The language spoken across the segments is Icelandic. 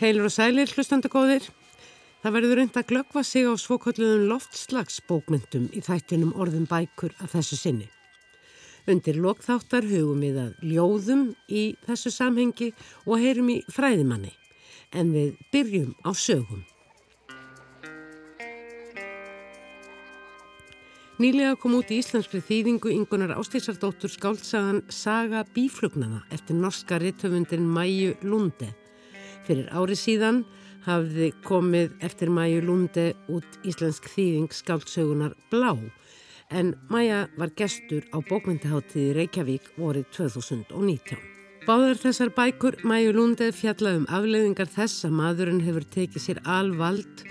Heilur og sælir hlustandagóðir. Það verður reynd að glöggva sig á svokalluðum loftslagsbókmyndum í þættinum orðum bækur af þessu sinni. Undir lokþáttar hugum við að ljóðum í þessu samhengi og heyrum í fræðimanni. En við byrjum á sögum. Nýlega kom út í íslenskri þýðingu yngunar Ástísardóttur skáltsagan Saga bíflugnana eftir norska rittöfundin Mæju Lunde. Fyrir ári síðan hafði komið eftir Mæju Lunde út íslensk þýðing skáltsögunar Blá en Mæja var gestur á bókmyndaháttiði Reykjavík vorið 2019. Báðar þessar bækur Mæju Lunde fjallaðum afleiðingar þess að maðurinn hefur tekið sér alvald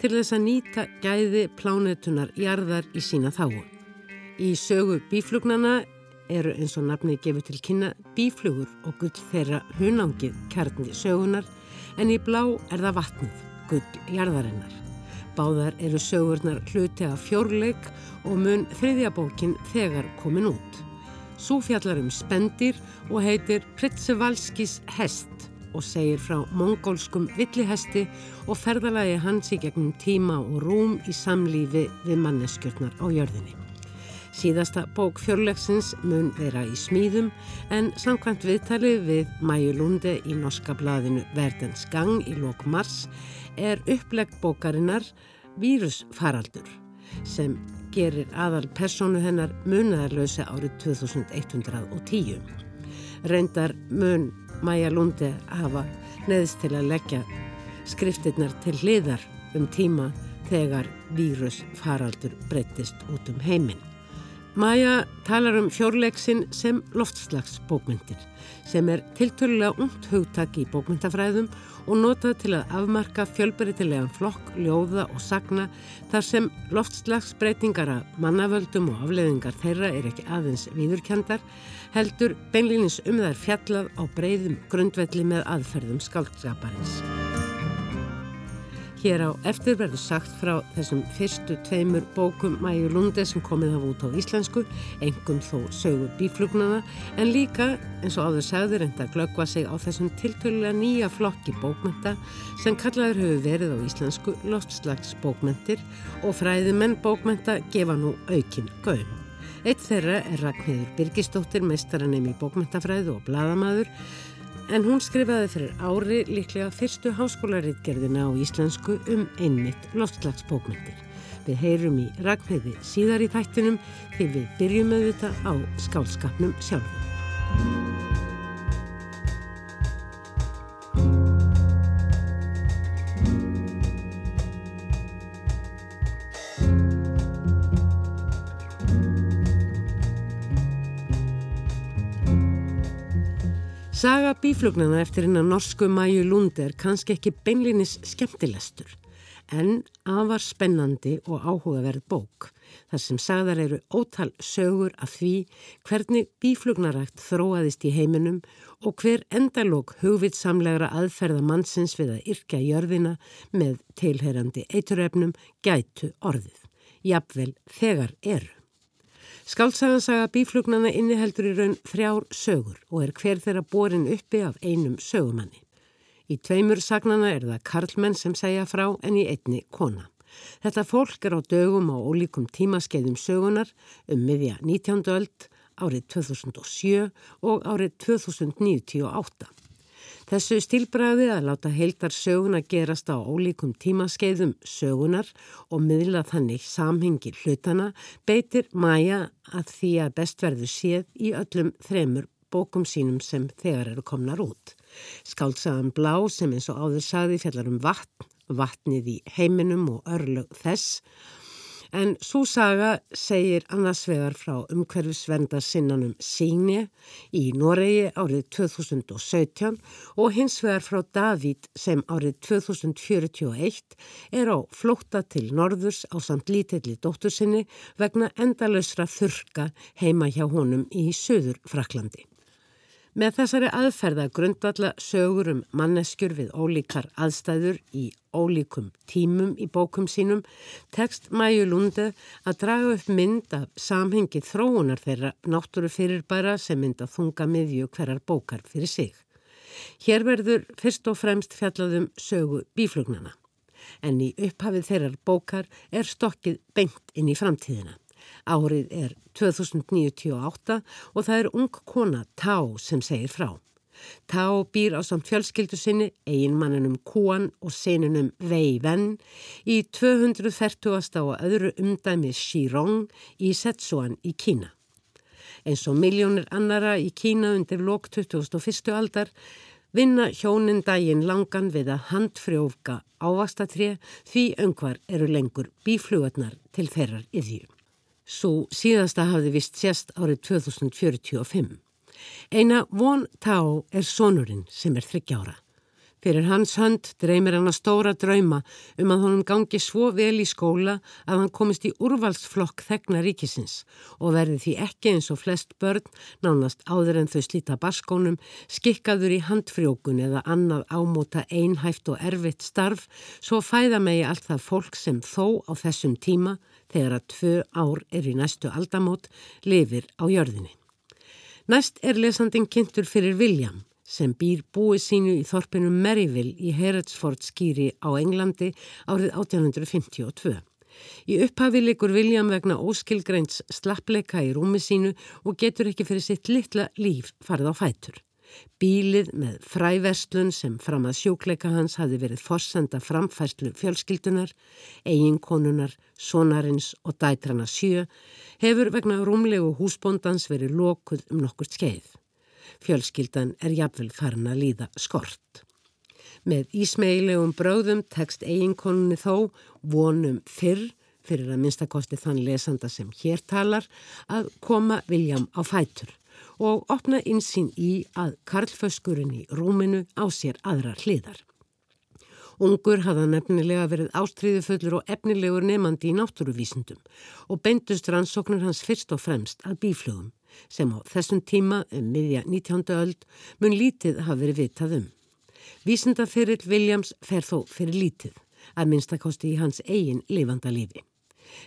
til þess að nýta gæði plánetunar jarðar í sína þáu. Í sögu bíflugnana eru eins og nafnið gefur til kynna bíflugur og gull þeirra hunangið kjarni sögunar en í blá er það vatnið, gull jarðarinnar. Báðar eru sögurnar hluti af fjórleik og mun þriðjabókin þegar komin út. Súfjallar um spendir og heitir Pritsevalskis hest og segir frá mongólskum villihesti og ferðalagi hans í gegnum tíma og rúm í samlífi við manneskjörnar á jörðinni. Síðasta bók fjörlegsins mun vera í smíðum en samkvæmt viðtali við Mæju Lunde í norska blaðinu Verdens gang í lók mars er upplegg bókarinnar Vírusfaraldur sem gerir aðal personu hennar munaðarlösa árið 2110. Reyndar mun Mæja Lunde hafa neðist til að leggja skriftirnar til hliðar um tíma þegar vírusfaraldur breyttist út um heiminn. Maja talar um fjórleiksin sem loftslagsbókmyndir sem er tiltölulega ungt hugtak í bókmyndafræðum og notað til að afmarka fjölberitilegan flokk, ljóða og sagna þar sem loftslagsbreytingar að mannavöldum og afleðingar þeirra er ekki aðeins viðurkjandar heldur beinlýnins um þær fjallað á breyðum grundvelli með aðferðum skáltskaparins. Hér á eftir verður sagt frá þessum fyrstu tveimur bókum Mæju Lunde sem komið hafa út á íslensku, engum þó sögur bíflugnana, en líka, eins og áður sagður, enda glöggva sig á þessum tiltölulega nýja flokki bókmynda sem kallaður hefur verið á íslensku loftslags bókmyndir og fræðimenn bókmynda gefa nú aukinn gaun. Eitt þeirra er Ragnhildur Birgistóttir, meistaranemi bókmyndafræðu og bladamadur, en hún skrifaði fyrir ári líklega fyrstu háskólaritgerðina á íslensku um einmitt loftslagsbókmyndir. Við heyrum í Ragnheiði síðar í þættinum þegar við byrjum auðvitað á skálskapnum sjálfum. Saga bíflugnana eftir hennar norsku Mæju Lund er kannski ekki beinlinis skemmtilestur en afar spennandi og áhugaverð bók þar sem sagðar eru ótal sögur af því hvernig bíflugnarækt þróaðist í heiminum og hver endalók hugvitsamlegra aðferða mannsins við að yrkja jörðina með tilherandi eituröfnum gætu orðið. Jafnvel þegar eru. Skáltsagansaga bíflugnana inniheldur í raun þrjár sögur og er hver þeirra borin uppi af einum sögumanni. Í tveimur sagnana er það karlmenn sem segja frá en í einni kona. Þetta fólk er á dögum á ólíkum tímaskeiðum sögunar um miðja 19. öld, árið 2007 og árið 2098. Þessu stílbræði að láta heildar söguna gerast á ólíkum tímaskeiðum sögunar og miðla þannig samhengi hlutana beitir Maja að því að best verður séð í öllum þremur bókum sínum sem þegar eru komnar út. Skáltsaðan Blá sem eins og áður saði fjallar um vatn, vatnið í heiminum og örlög þess En svo saga segir annars vegar frá umhverfisvenda sinnanum Síni í Noregi árið 2017 og hins vegar frá Davíd sem árið 2041 er á flótta til norðurs á samt lítilli dóttursinni vegna endalösra þurka heima hjá honum í Suður Fraklandi. Með þessari aðferða grundvalla sögur um manneskjur við ólíkar aðstæður í ólíkum tímum í bókum sínum tekst Mæju Lunde að draga upp mynd af samhengi þróunar þeirra náttúru fyrirbæra sem mynda þunga miðju hverjar bókar fyrir sig. Hér verður fyrst og fremst fjallaðum sögu bíflugnana. En í upphafið þeirrar bókar er stokkið beint inn í framtíðina. Árið er 2098 og það er ung kona Tá sem segir frá. Tá býr á samt fjölskyldu sinni, eiginmannunum Kuan og senunum Wei Wen í 240. og öðru umdæmi Shirong í Setsuan í Kína. Eins og miljónir annara í Kína undir lok 2001. aldar vinna hjónin daginn langan við að handfrjófka ávastatrið því öngvar eru lengur bíflugarnar til þeirrar yðjú. Svo síðasta hafði vist sérst árið 2045. Eina von Tá er sonurinn sem er þryggjára. Fyrir hans hönd dreymir hann að stóra drauma um að honum gangi svo vel í skóla að hann komist í úrvalsflokk þegna ríkisins og verði því ekki eins og flest börn, nánast áður en þau slíta barskónum, skikkaður í handfrjókun eða annað ámóta einhæft og erfitt starf, svo fæða megi allt það fólk sem þó á þessum tíma, þegar að tvö ár er í næstu aldamót, lifir á jörðinni. Næst er lesandin kynntur fyrir William sem býr búið sínu í þorpinu Maryville í Heretsford skýri á Englandi árið 1852. Í upphafi likur William vegna óskilgreints slappleika í rúmi sínu og getur ekki fyrir sitt litla líf farið á fætur. Bílið með fræverslun sem fram að sjókleika hans hafi verið forsenda framfærslu fjölskyldunar, eiginkonunar, sonarins og dætrana sjö hefur vegna rúmlegu húsbóndans verið lokuð um nokkurt skeið. Fjölskyldan er jafnvel farin að líða skort. Með ísmeilegum bröðum tekst eiginkonunni þó vonum fyrr, fyrir að minnstakosti þann lesanda sem hér talar, að koma Viljam á fætur og opna insýn í að Karlföskurinn í rúminu á sér aðra hliðar. Ungur hafða nefnilega verið ástriðufullur og efnilegur nefandi í náttúruvísindum og beindust rannsóknur hans fyrst og fremst að bíflugum sem á þessum tíma um miðja 19. öld mun lítið hafa verið vitað um. Vísindaferill Williams fer þó fyrir lítið, að minnstakosti í hans eigin lifanda lífi.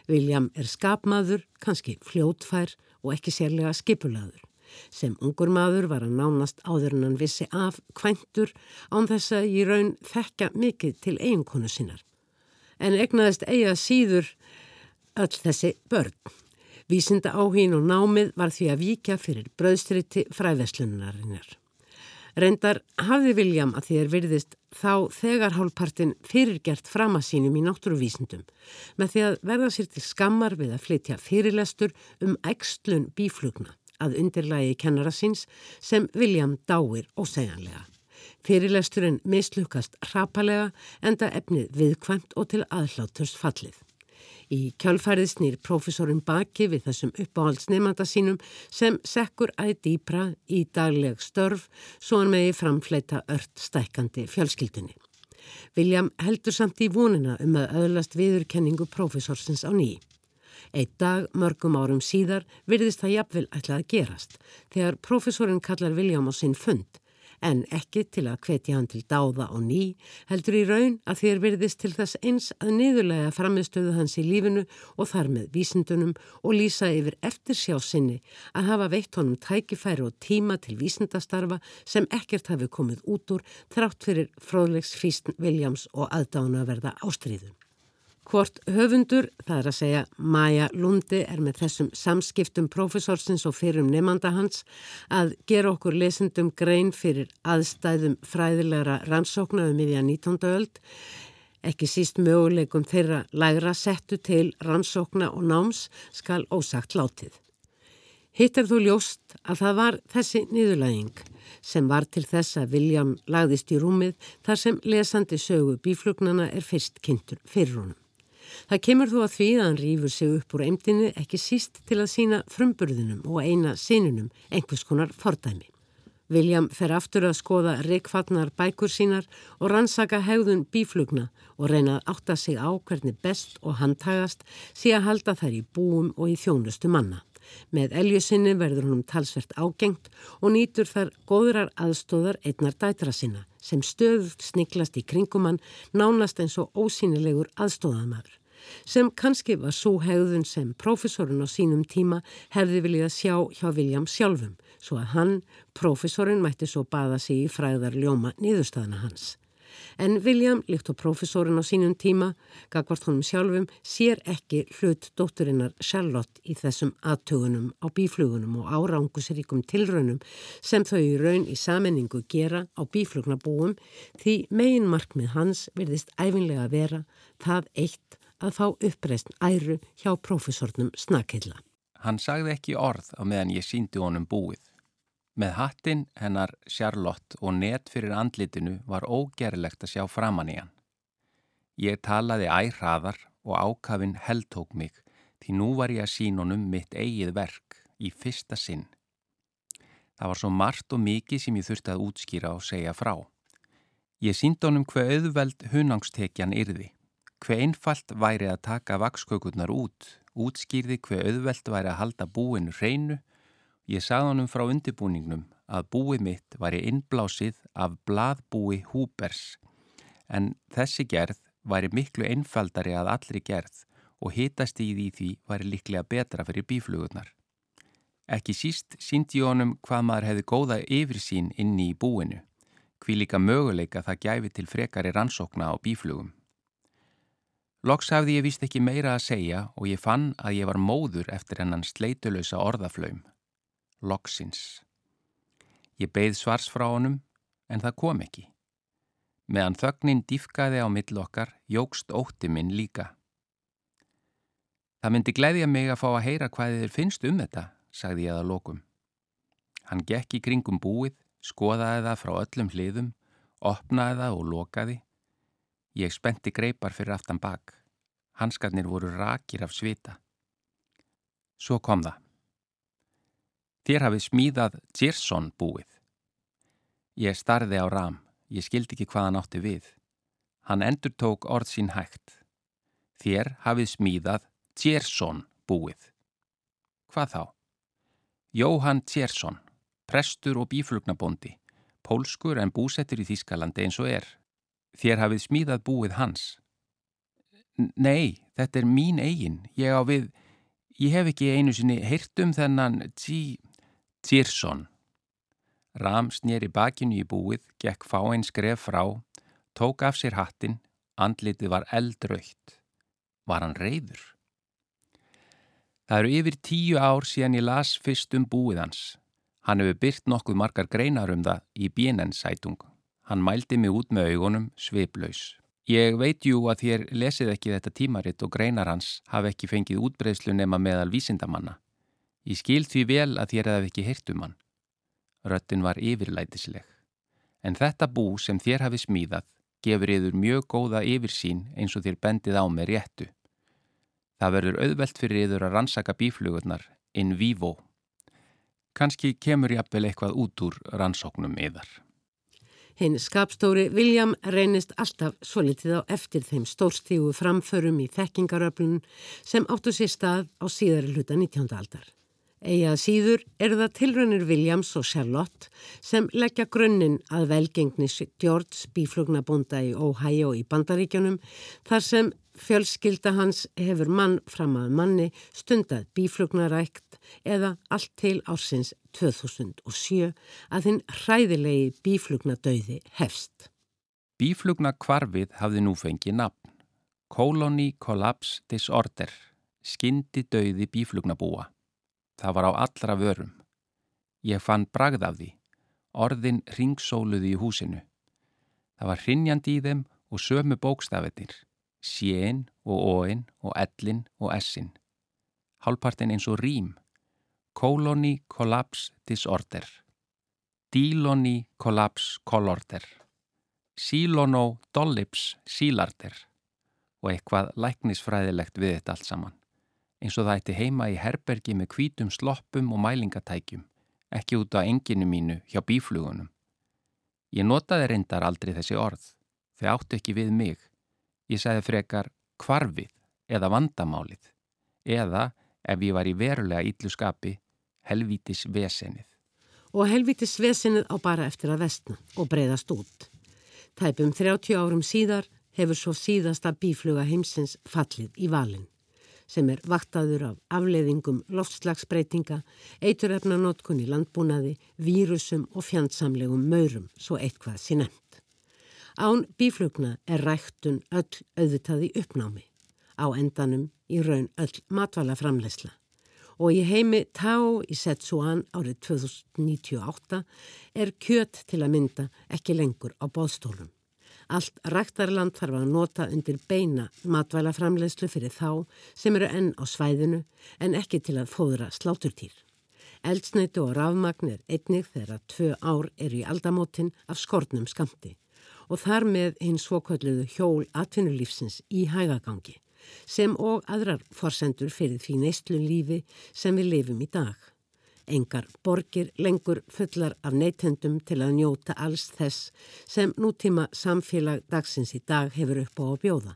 William er skapmaður, kannski fljótfær og ekki sérlega skipulaður. Sem ungur maður var hann nánast áður en hann vissi af kvæntur án þess að í raun þekka mikið til eiginkonu sinnar. En egnaðist eiga síður öll þessi börn. Vísinda áhín og námið var því að víkja fyrir bröðstriti fræðeslunarinnar. Reyndar hafði Viljam að er virðist þá þegar hálfpartin fyrirgert fram að sínum í náttúruvísindum með því að verða sér til skammar við að flytja fyrirlestur um ægslun bíflugna að undirlægi kennara síns sem Viljam dáir ósegjanlega. Fyrirlesturinn mislukast hrapalega enda efnið viðkvæmt og til aðhláturs fallið. Í kjálfærið snýr profesorinn baki við þessum uppáhaldsnefnda sínum sem sekkur æði dýpra í dagleg störf svo hann megi framfleita ört stækandi fjölskyldunni. William heldur samt í vonina um að öðlast viðurkenningu profesorsins á nýi. Eitt dag, mörgum árum síðar, virðist það jafnvel ætlað að gerast þegar profesorinn kallar William á sinn fund en ekki til að hvetja hann til dáða og ný, heldur í raun að þér virðist til þess eins að niðurlega framistöðu hans í lífinu og þar með vísindunum og lýsa yfir eftir sjá sinni að hafa veitt honum tækifæri og tíma til vísindastarfa sem ekkert hafi komið út úr þrátt fyrir fróðlegs físn Williams og aðdána að verða ástriðum. Hvort höfundur, það er að segja Maja Lundi er með þessum samskiptum profesorsins og fyrir um nefnda hans að gera okkur lesendum grein fyrir aðstæðum fræðilegra rannsóknaðum í því að 19. öld, ekki síst möguleikum þeirra lægra settu til rannsókna og náms skal ósagt látið. Hitt er þú ljóst að það var þessi niðurlæging sem var til þess að Vilján lagðist í rúmið þar sem lesandi sögu bíflugnana er fyrst kynntur fyrir honum. Það kemur þó að því að hann rýfur sig upp úr eimdini ekki síst til að sína frumburðunum og eina sinunum einhvers konar fordæmi. William fer aftur að skoða reikfatnar bækur sínar og rannsaka hegðun bíflugna og reyna að átta sig á hvernig best og handtagast sé að halda þær í búum og í þjónustu manna. Með eljusinni verður húnum talsvert ágengt og nýtur þar góðrar aðstóðar einnar dætra sinna sem stöðugt sniklast í kringumann nánast eins og ósýnilegur aðstóðamæður sem kannski var svo hegðun sem profesorinn á sínum tíma hefði viljað sjá hjá William sjálfum, svo að hann, profesorinn, mætti svo baða sig í fræðar ljóma niðurstaðana hans. En William, líkt og profesorinn á sínum tíma, gagvart honum sjálfum, sér ekki hlut dótturinnar Charlotte í þessum aðtögunum á bíflugunum og árangusríkum tilraunum sem þau í raun í sammenningu gera á bíflugnabúum því megin markmið hans verðist æfinlega vera það eitt að fá uppreist æru hjá profesornum Snakilla. Hann sagði ekki orð á meðan ég síndi honum búið. Með hattin hennar Charlotte og net fyrir andlitinu var ógerlegt að sjá framann í hann. Ég talaði æraðar og ákafinn heldtók mig því nú var ég að sín honum mitt eigið verk í fyrsta sinn. Það var svo margt og mikið sem ég þurfti að útskýra og segja frá. Ég sínd honum hver auðveld hunangstekjan yrði, hver einfalt væri að taka vakskökurnar út, útskýrði hver auðveld væri að halda búinu hreinu Ég sagði honum frá undirbúningnum að búið mitt var í innblásið af bladbúi Húbers en þessi gerð væri miklu einfaldari að allri gerð og hitast í því því væri líklega betra fyrir bíflugurnar. Ekki síst síndi honum hvað maður hefði góða yfirsín inni í búinu, hví líka möguleika það gæfi til frekari rannsókna á bíflugum. Loks hafði ég vist ekki meira að segja og ég fann að ég var móður eftir hennan sleitulösa orðaflaum loksins. Ég beigð svars frá honum en það kom ekki. Meðan þögnin dýfkaði á millokkar jógst ótti minn líka. Það myndi gleyðja mig að fá að heyra hvað þið finnst um þetta, sagði ég að lokum. Hann gekk í kringum búið, skoðaði það frá öllum hliðum, opnaði það og lokaði. Ég spenti greipar fyrir aftan bak. Hanskarnir voru rakir af svita. Svo kom það. Þér hafið smíðað Gerson búið. Ég starði á ram, ég skildi ekki hvað hann átti við. Hann endur tók orð sín hægt. Þér hafið smíðað Gerson búið. Hvað þá? Jóhann Gerson, prestur og bíflugnabóndi, pólskur en búsettur í Þískalandi eins og er. Þér hafið smíðað búið hans. Nei, þetta er mín eigin. Ég á við, ég hef ekki einu sinni heyrt um þennan tí... Týrsson. Ram snýri bakinu í búið, gekk fáinn skref frá, tók af sér hattin, andlitið var eldraugt. Var hann reyður? Það eru yfir tíu ár síðan ég las fyrst um búið hans. Hann hefur byrt nokkuð margar greinar um það í BNN-sætung. Hann mældi mig út með augunum sveiplaus. Ég veit jú að þér lesið ekki þetta tímaritt og greinar hans hafi ekki fengið útbreyslu nema meðal vísindamanna. Ég skil því vel að þér hefði ekki hirt um hann. Röttin var yfirlætisleg. En þetta bú sem þér hafi smíðað gefur yfir mjög góða yfirsín eins og þér bendið á með réttu. Það verður auðvelt fyrir yfir að rannsaka bíflugurnar in vivo. Kanski kemur jafnvel eitthvað út úr rannsóknum yðar. Hinn skapstóri William reynist alltaf svo litið á eftir þeim stórstígu framförum í þekkingaröflun sem áttu sér stað á síðari hluta 19. aldar. Egið síður eru það tilrönir Williams og Charlotte sem leggja grunninn að velgengnis George bíflugnabonda í Ohio í Bandaríkjunum þar sem fjölskylda hans hefur mann fram að manni stundað bíflugnarækt eða allt til ársins 2007 að þinn hræðilegi bíflugnadauði hefst. Bíflugnakvarfið hafði nú fengið nafn. Colony Collapse Disorder, skyndi dauði bíflugnabúa. Það var á allra vörum. Ég fann bragð af því. Orðin ringsóluði í húsinu. Það var hrinjandi í þeim og sömu bókstafetir. Sjén og óin og ellin og essin. Hálpartin eins og rým. Colony Collapse Disorder. Dilony Collapse Collorder. Silono Dollips Sílarder. Og eitthvað læknisfræðilegt við þetta allt saman eins og það ætti heima í herbergi með hvítum sloppum og mælingatækjum, ekki út á enginu mínu hjá bíflugunum. Ég notaði reyndar aldrei þessi orð, þau áttu ekki við mig. Ég segði frekar kvarfið eða vandamálið, eða ef ég var í verulega ítlu skapi, helvítis vesenið. Og helvítis vesenið á bara eftir að vestna og breyðast út. Tæpum 30 árum síðar hefur svo síðasta bífluga heimsins fallið í valin sem er vaktaður af afleiðingum loftslagsbreytinga, eiturefnanótkun í landbúnaði, vírusum og fjandsamlegum maurum, svo eitthvað sé nefnt. Án bíflugna er ræktun öll auðvitaði uppnámi, á endanum í raun öll matvala framleysla. Og í heimi Tao í Setsuan árið 2098 er kjöt til að mynda ekki lengur á bóðstólum. Allt ræktarland þarf að nota undir beina matvælaframlegslu fyrir þá sem eru enn á svæðinu en ekki til að fóðra sláturtýr. Eldsneitu og rafmagn er einnig þegar tvö ár eru í aldamótin af skortnum skamti og þar með hinn svokvölduðu hjól atvinnulífsins í hægagangi sem og aðrar forsendur fyrir því neistlu lífi sem við lifum í dag engar borgir lengur fullar af neytendum til að njóta alls þess sem nútíma samfélag dagsins í dag hefur upp á að bjóða.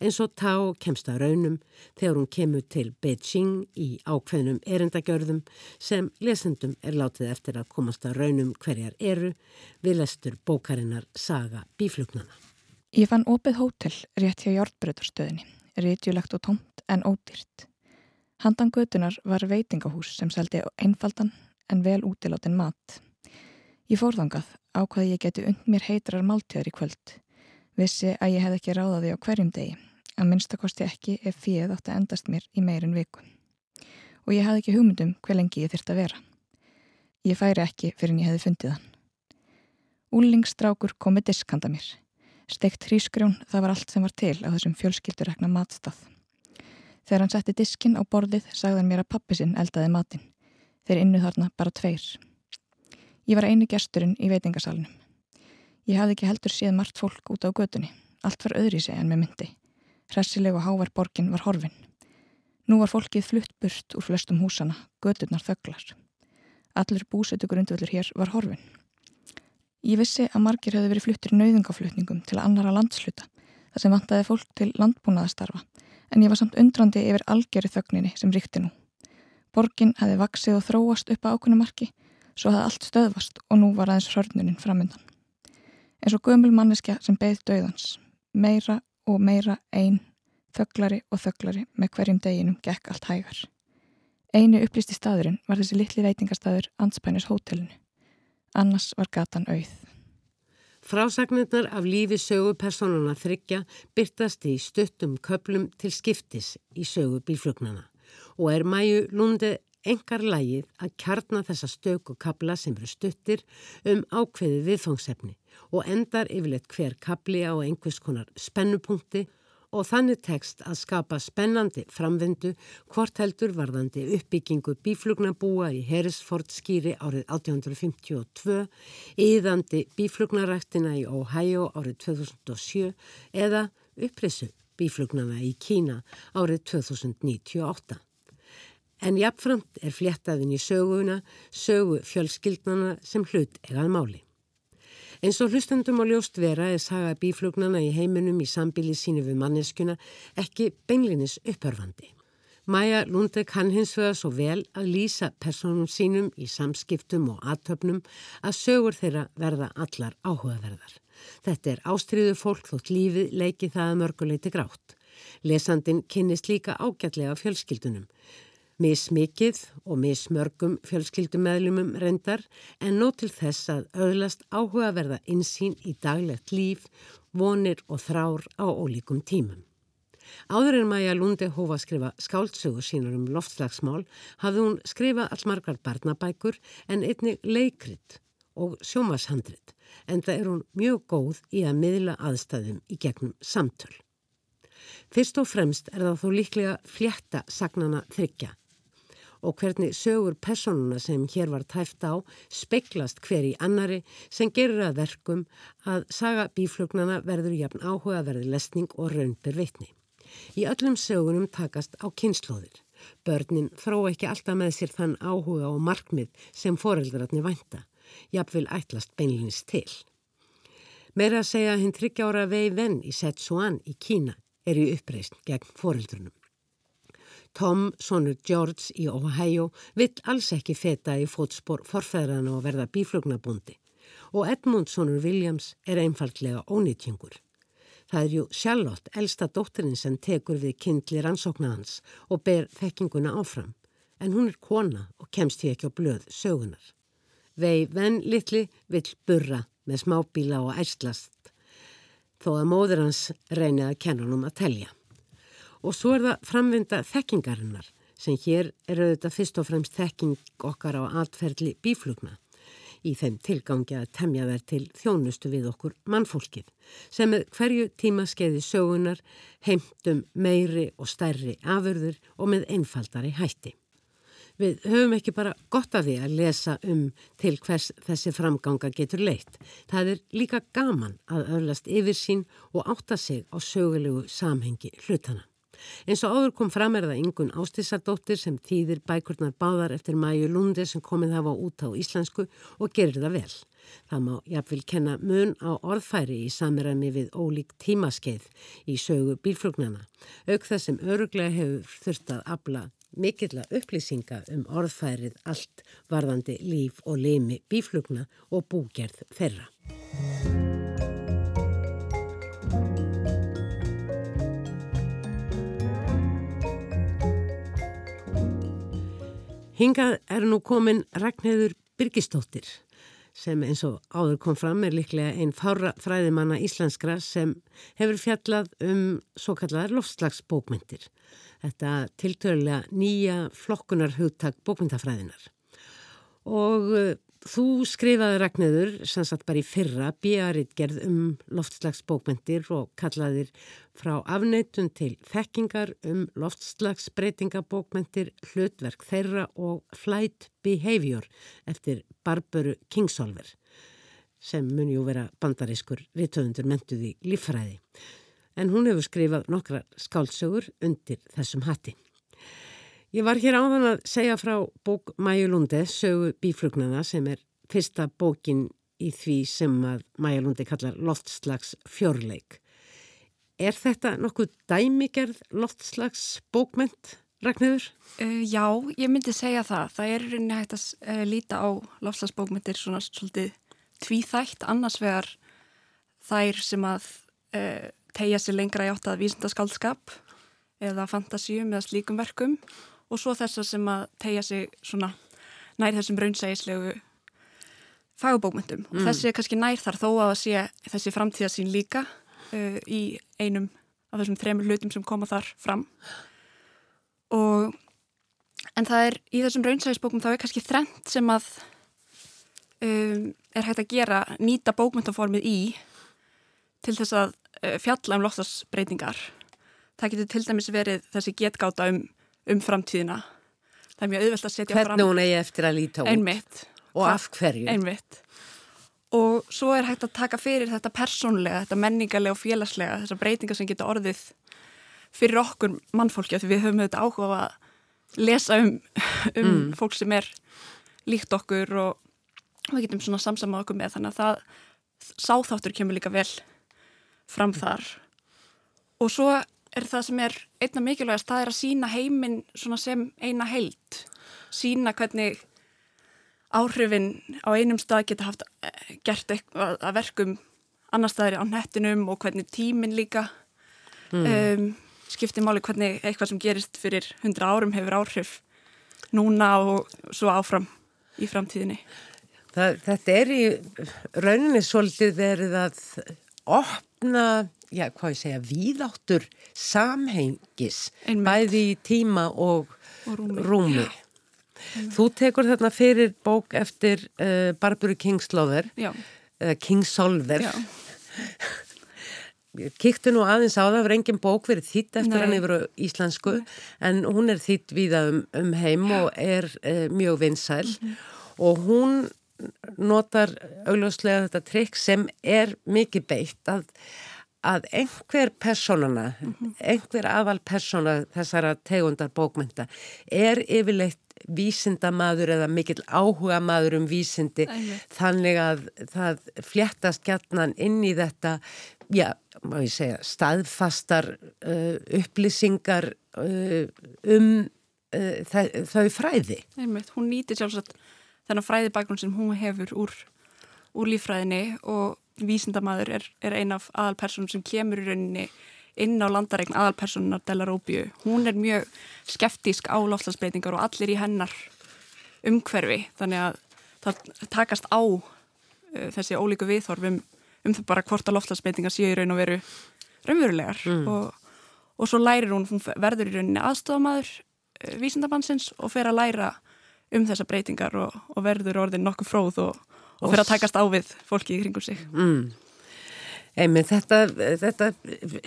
En svo tá kemst að raunum þegar hún kemur til Beijing í ákveðnum erindagjörðum sem lesendum er látið eftir að komast að raunum hverjar eru við lestur bókarinnar Saga Bíflugnana. Ég fann opið hótel rétt hjá Jórnbröðarstöðinni, réttjulegt og tómt en ódýrt. Handan götunar var veitingahús sem seldi einfaldan en vel útiláttinn mat. Ég fórðangað ákvaði ég geti und mér heitrar máltíðar í kvöld. Vissi að ég hef ekki ráðaði á hverjum degi, að minnstakosti ekki ef fíð átti að endast mér í meirin viku. Og ég hafði ekki hugmyndum hver lengi ég þurfti að vera. Ég færi ekki fyrir en ég hefði fundið hann. Úlingstrákur komi diskanda mér. Steikt hrísgrjón, það var allt sem var til á þessum fjölskyldurekna matstað. Þegar hann setti diskin á borðið sagði hann mér að pappi sinn eldaði matin. Þeir innu þarna bara tveir. Ég var eini gesturinn í veitingasalunum. Ég hafði ekki heldur séð margt fólk út á gödunni. Allt var öðri sig en með myndi. Hressileg og hávar borgin var horfin. Nú var fólkið flutt burt úr flestum húsana, gödurnar þögglar. Allur búsetu grundvöldur hér var horfin. Ég vissi að margir hefði verið fluttir nöyðungaflutningum til annara landsluta þar sem vantaði fólk til landbúnaðastarfa en ég var samt undrandi yfir algjörði þögninni sem ríkti nú. Borgin hefði vaksið og þróast upp á ákunumarki, svo hefði allt stöðvast og nú var aðeins hörnunin framöndan. En svo gömul manneskja sem beigð döðans, meira og meira einn, þögglari og þögglari með hverjum deginum gekk allt hægar. Einu upplýsti staðurinn var þessi litli veitingastadur Anspænis hótelinu. Annars var gatan auð. Frásagnirnar af lífi sögupersonuna þryggja byrtast í stuttum köplum til skiptis í sögu bílflugnana og er mæju lúndi engar lægið að kjarna þessa stöku kabla sem eru stuttir um ákveði viðfangsefni og endar yfirleitt hver kabli á einhvers konar spennupunkti og þannig tekst að skapa spennandi framvindu hvort heldur varðandi uppbyggingu bíflugnabúa í Herisford skýri árið 1852, yðandi bíflugnaræktina í Ohio árið 2007 eða upprisu bíflugnana í Kína árið 2098. En jafnframt er fléttaðin í söguna sögu fjölskyldnana sem hlut egað máli. Eins og hlustandum á ljóst vera er saga bíflugnana í heiminum í sambíli sínu við manneskuna ekki beinlinis upphörfandi. Maja Lundek kann hins vegar svo vel að lýsa personum sínum í samskiptum og aðtöfnum að sögur þeirra verða allar áhugaverðar. Þetta er ástriðu fólk þótt lífið leiki það að mörguleiti grátt. Lesandin kynnist líka ágætlega fjölskyldunum mismikið og mismörgum fjölskyldumæðlumum reyndar en nót til þess að auðlast áhugaverða insýn í daglegt líf, vonir og þrár á ólíkum tímum. Áður en Maja Lundi hófa að skrifa skáldsögur sínur um loftslagsmál hafði hún skrifað allmargar barnabækur en einni leikrit og sjómashandrit en það er hún mjög góð í að miðla aðstæðum í gegnum samtöl. Fyrst og fremst er það þó líklega fljetta sagnana þryggja og hvernig sögur personuna sem hér var tæft á speiklast hver í annari sem gerir að verkum að saga bíflugnana verður jafn áhuga verði lesning og raunbyr veitni. Í öllum sögunum takast á kynnslóðir. Börnin þró ekki alltaf með sér þann áhuga og markmið sem foreldrarni vænta, jafnvel ætlast beinlinnist til. Meira að segja hinn tryggjára vei venn í Setsuan í Kína er í uppreist gegn foreldrunum. Tom, sonur George í Ohio, vill alls ekki feta í fótspor forfæðrana og verða bíflugnabundi og Edmund, sonur Williams, er einfallega ónýtjungur. Það er jú Charlotte, elsta dóttirinn sem tekur við kindli rannsóknarhans og ber þekkinguna áfram. En hún er kona og kemst því ekki á blöð sögunar. Vei venn litli vill burra með smábíla og ærslast þó að móður hans reynið að kenna hann um að telja. Og svo er það framvinda þekkingarinnar sem hér er auðvitað fyrst og fremst þekking okkar á atferðli bíflugna í þeim tilgangi að temja þær til þjónustu við okkur mannfólkið sem með hverju tíma skeiði sögunar heimtum meiri og stærri afurður og með einfaldari hætti. Við höfum ekki bara gott af því að lesa um til hvers þessi framganga getur leitt. Það er líka gaman að öðlast yfir sín og átta sig á sögulegu samhengi hlutana. Eins og áður kom fram er það yngun ástísadóttir sem þýðir bækurnar báðar eftir Mæju Lundi sem komið hafa út á íslensku og gerir það vel. Það má jafnvel kenna mun á orðfæri í samiræmi við ólík tímaskeið í sögu bílflugnana. Auk þess sem öruglega hefur þurft að abla mikill að upplýsinga um orðfærið allt varðandi líf og leimi bíflugna og búgerð þeirra. Hingað er nú komin Ragnheður Birgistóttir sem eins og áður kom fram er líklega einn fræðimanna íslenskra sem hefur fjallað um svo kallar loftslagsbókmyndir. Þetta tiltörulega nýja flokkunar hugtak bókmyndafræðinar. Og Þú skrifaði Ragnæður, sannsagt bara í fyrra, bíaritt gerð um loftslagsbókmentir og kallaðir frá afneitun til þekkingar um loftslagsbreytingabókmentir, hlutverk þeirra og Flight Behavior eftir Barbaru Kingsolver sem mun jú vera bandarískur viðtöfundur mentuð í líffræði. En hún hefur skrifað nokkra skálsögur undir þessum hatti. Ég var hér áðan að segja frá bók Mæju Lundi, sögu bíflugnana sem er fyrsta bókin í því sem að Mæju Lundi kallar loftslags fjörleik. Er þetta nokkuð dæmigerð loftslags bókment, Ragnhjörður? Uh, já, ég myndi segja það. Það er rauninni hægt að uh, líta á loftslagsbókmentir svona svolítið tvíþægt, annars vegar þær sem að uh, tegja sér lengra í átt að vísindaskaldskap eða fantasíum eða slíkum verkum og svo þessar sem að tegja sig svona nær þessum raunsægislegu fagubókmyndum mm. og þessi er kannski nær þar þó að sé þessi framtíðasín líka uh, í einum af þessum þremur hlutum sem koma þar fram. Og en það er í þessum raunsægisbókum þá er kannski þrent sem að um, er hægt að gera nýta bókmyndaformið í til þess að uh, fjalla um loftasbreytingar það getur til dæmis verið þessi getgáta um um framtíðina. Það er mjög auðvelt að setja Hvernig fram. Hvernig hún eigi eftir að líta út. Einmitt. Og af hverju. Einmitt. Og svo er hægt að taka fyrir þetta persónlega, þetta menningarlega og félagslega, þessar breytingar sem geta orðið fyrir okkur mannfólki því við höfum auðvitað áhuga að lesa um, um mm. fólk sem er líkt okkur og við getum svona samsamað okkur með þannig að það sáþáttur kemur líka vel fram þar og svo er það sem er einna mikilvægast, það er að sína heiminn sem eina heilt sína hvernig áhrifin á einum stað geta haft eh, gert eitthvað að verkum annar staðir á nettinum og hvernig tíminn líka mm. um, skiptir máli hvernig eitthvað sem gerist fyrir hundra árum hefur áhrif núna og svo áfram í framtíðinni það, Þetta er í rauninni svolítið verið að opna já, hvað ég segja, víðáttur samhengis, Einmitt. bæði í tíma og, og rúmi. rúmi. Þú tekur þarna fyrir bók eftir uh, Barbara Kingsolver, uh, Kingsolver. Kíktu nú aðeins á það, það var engin bók verið þýtt eftir Nei. hann yfir íslensku, en hún er þýtt víða um, um heim og er uh, mjög vinsæl mm -hmm. og hún notar augljóslega þetta trikk sem er mikið beitt að að einhver personana, mm -hmm. einhver aðal persona þessara tegundar bókmynda er yfirleitt vísindamadur eða mikill áhuga maður um vísindi Ætli. þannig að það fléttast gætnan inn í þetta, já, má ég segja, staðfastar uh, upplýsingar uh, um uh, þau fræði. Einmitt, hún nýtir sjálfsagt þennan fræðibakgrunn sem hún hefur úr, úr lífræðinni og vísindamæður er, er ein af aðalpersonum sem kemur í rauninni inn á landaregn aðalpersonunar Della Róbíu. Hún er mjög skeftísk á loftslagsbreytingar og allir í hennar umhverfi þannig að það takast á uh, þessi ólíku viðhorf um, það bara hvort að loftslagsbreytingar séu í raun og veru raunverulegar mm. og, og svo lærir hún, hún verður í rauninni aðstofamæður uh, vísindabansins og fer að læra um þessa breytingar og, og verður orðin nokkuð fróð og, og fer að takast á við fólki í kringum sig. Mm. Einmitt, þetta, þetta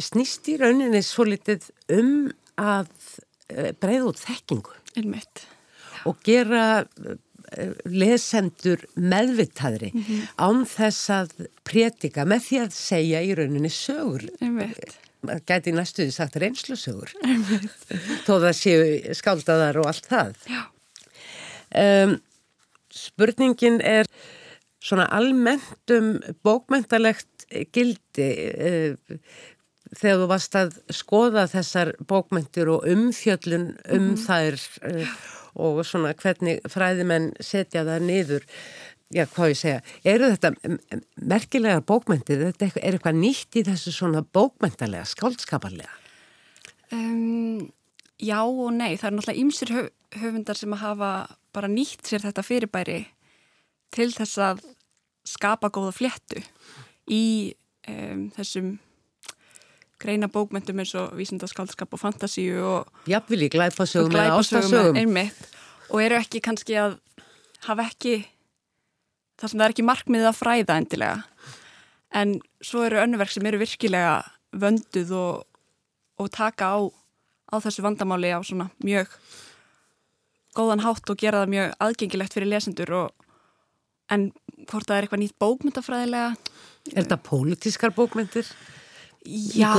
snýst í rauninni svo litið um að eh, breyða út þekkingu. Einmitt. Og gera eh, lesendur meðvittaðri mm -hmm. án þess að prétika með því að segja í rauninni sögur. Einmitt. Það gæti næstuði sagt reynslu sögur. Þó það séu skáldaðar og allt það. Um, spurningin er svona almennt um bókmentalegt gildi uh, þegar þú varst að skoða þessar bókmentur og umfjöllun um mm. þær uh, og svona hvernig fræðimenn setja það niður. Já, hvað ég segja, eru þetta merkilegar bókmentir, þetta er eitthvað nýtt í þessu svona bókmentalega skáldskaparlega? Um, já og nei, það er náttúrulega ýmsir höf, höfundar sem að hafa bara nýtt sér þetta fyrirbæri til þess að skapa góða fléttu í um, þessum greina bókmyndum eins og vísindaskaldskap og fantasíu og jafnvel í glæpasögum eða ástasögum. einmitt. Og eru ekki kannski að hafa ekki það sem það er ekki markmiðið að fræða endilega. En svo eru önnuverk sem eru virkilega vönduð og, og taka á, á þessu vandamáli á svona mjög góðan hátt og gera það mjög aðgengilegt fyrir lesendur og, en hvort það er eitthvað nýtt bókmyndafræðilega Er þetta pólitískar bókmyndir? Já,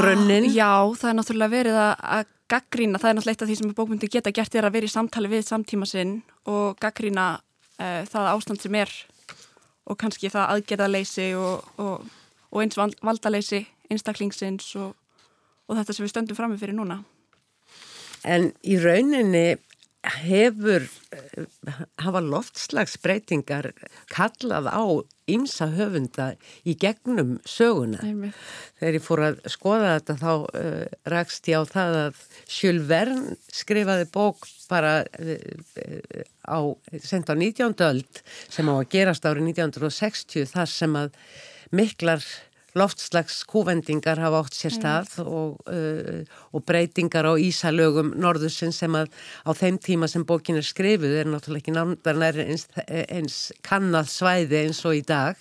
já, það er náttúrulega verið að gaggrína, það er náttúrulega eitt af því sem bókmyndir geta gert er að vera í samtali við samtíma sinn og gaggrína uh, það ástand sem er og kannski það aðgerðaleysi og, og, og eins valdaleysi einstaklingsins og, og þetta sem við stöndum fram með fyrir núna. En í rauninni hefur hafa loftslagsbreytingar kallað á ymsa höfunda í gegnum söguna. Einmitt. Þegar ég fór að skoða þetta þá uh, rakst ég á það að Jules Verne skrifaði bók bara uh, á, sent á 19. öld sem á að gerast árið 1960 þar sem að miklar loftslags kúvendingar hafa átt sér mm. stað mm. og, uh, og breytingar á ísalögum norðusinn sem að á þeim tíma sem bókin er skrifuð er náttúrulega ekki náttúrulega eins, eins kannad svæði eins og í dag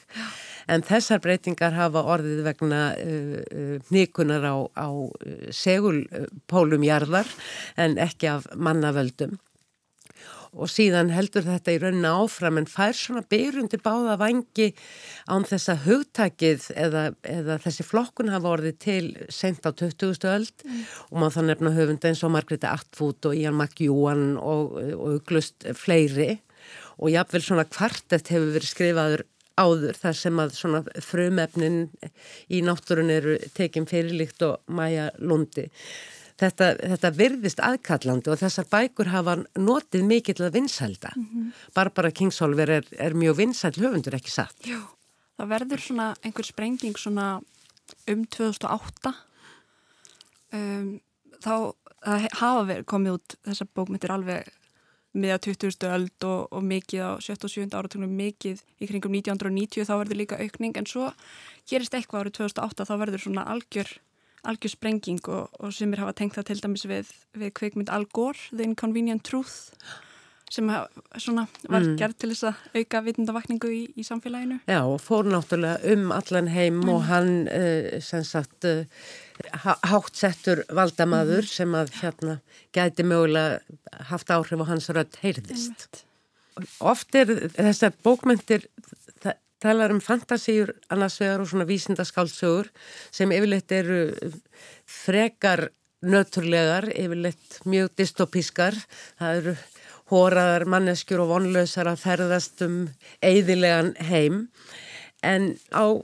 en þessar breytingar hafa orðið vegna uh, uh, nýkunar á, á uh, segulpólum jarðar en ekki af mannavöldum og síðan heldur þetta í rauninna áfram en fær svona byrjundi báða vangi án þess að hugtakið eða, eða þessi flokkun hafa orðið til sent á 20. öld mm. og maður þannig nefna höfunda eins og Margréti Artfút og Ian McEwan og, og uglust fleiri og jáfnvel svona kvartett hefur verið skrifaður áður þar sem að svona frumefnin í náttúrun eru tekinn fyrirlíkt og mæja lundi þetta, þetta virðist aðkallandi og þessar bækur hafa notið mikill að vinsælda. Mm -hmm. Barbara Kingsolver er, er mjög vinsæl höfundur ekki satt. Jú, það verður svona einhver sprenging svona um 2008 um, þá hafa verið komið út þessar bókmyndir alveg miða 20. öld og, og mikið á 7. og 7. áratunum mikið í kringum 1990 þá verður líka aukning en svo gerist eitthvað árið 2008 þá verður svona algjör algjör sprenging og, og sem er hafa tengt það til dæmis við, við kveikmynd Al Gore, The Inconvenient Truth sem svona, var mm. gerð til þess að auka vitundavakningu í, í samfélaginu. Já og fór náttúrulega um allan heim mm. og hann uh, sem sagt uh, hátsettur valdamaður mm. sem að hérna gæti mögulega haft áhrif á hans rödd heyrðist. Oft er þessar bókmyndir talar um fantasíur annars vegar og svona vísindaskáldsögur sem yfirleitt eru frekar nöturlegar, yfirleitt mjög dystopískar. Það eru hóraðar manneskjur og vonlausar að ferðast um eigðilegan heim. En á